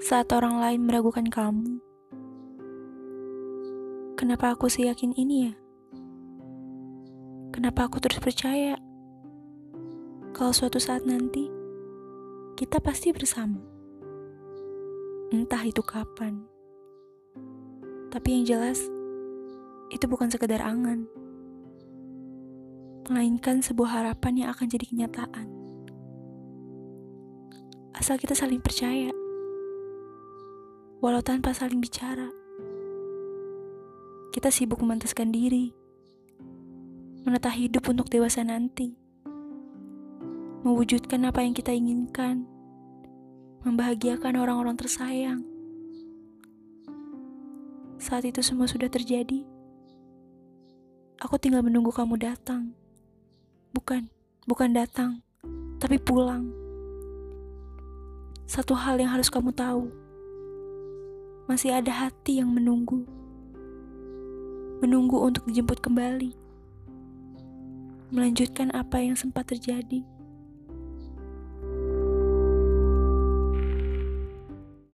saat orang lain meragukan kamu. Kenapa aku seyakin ini ya? Kenapa aku terus percaya kalau suatu saat nanti kita pasti bersama? Entah itu kapan. Tapi yang jelas, itu bukan sekedar angan. Melainkan sebuah harapan yang akan jadi kenyataan. Asal kita saling percaya. Walau tanpa saling bicara kita sibuk memantaskan diri, menata hidup untuk dewasa nanti, mewujudkan apa yang kita inginkan, membahagiakan orang-orang tersayang. Saat itu semua sudah terjadi, aku tinggal menunggu kamu datang. Bukan, bukan datang, tapi pulang. Satu hal yang harus kamu tahu, masih ada hati yang menunggu menunggu untuk dijemput kembali, melanjutkan apa yang sempat terjadi.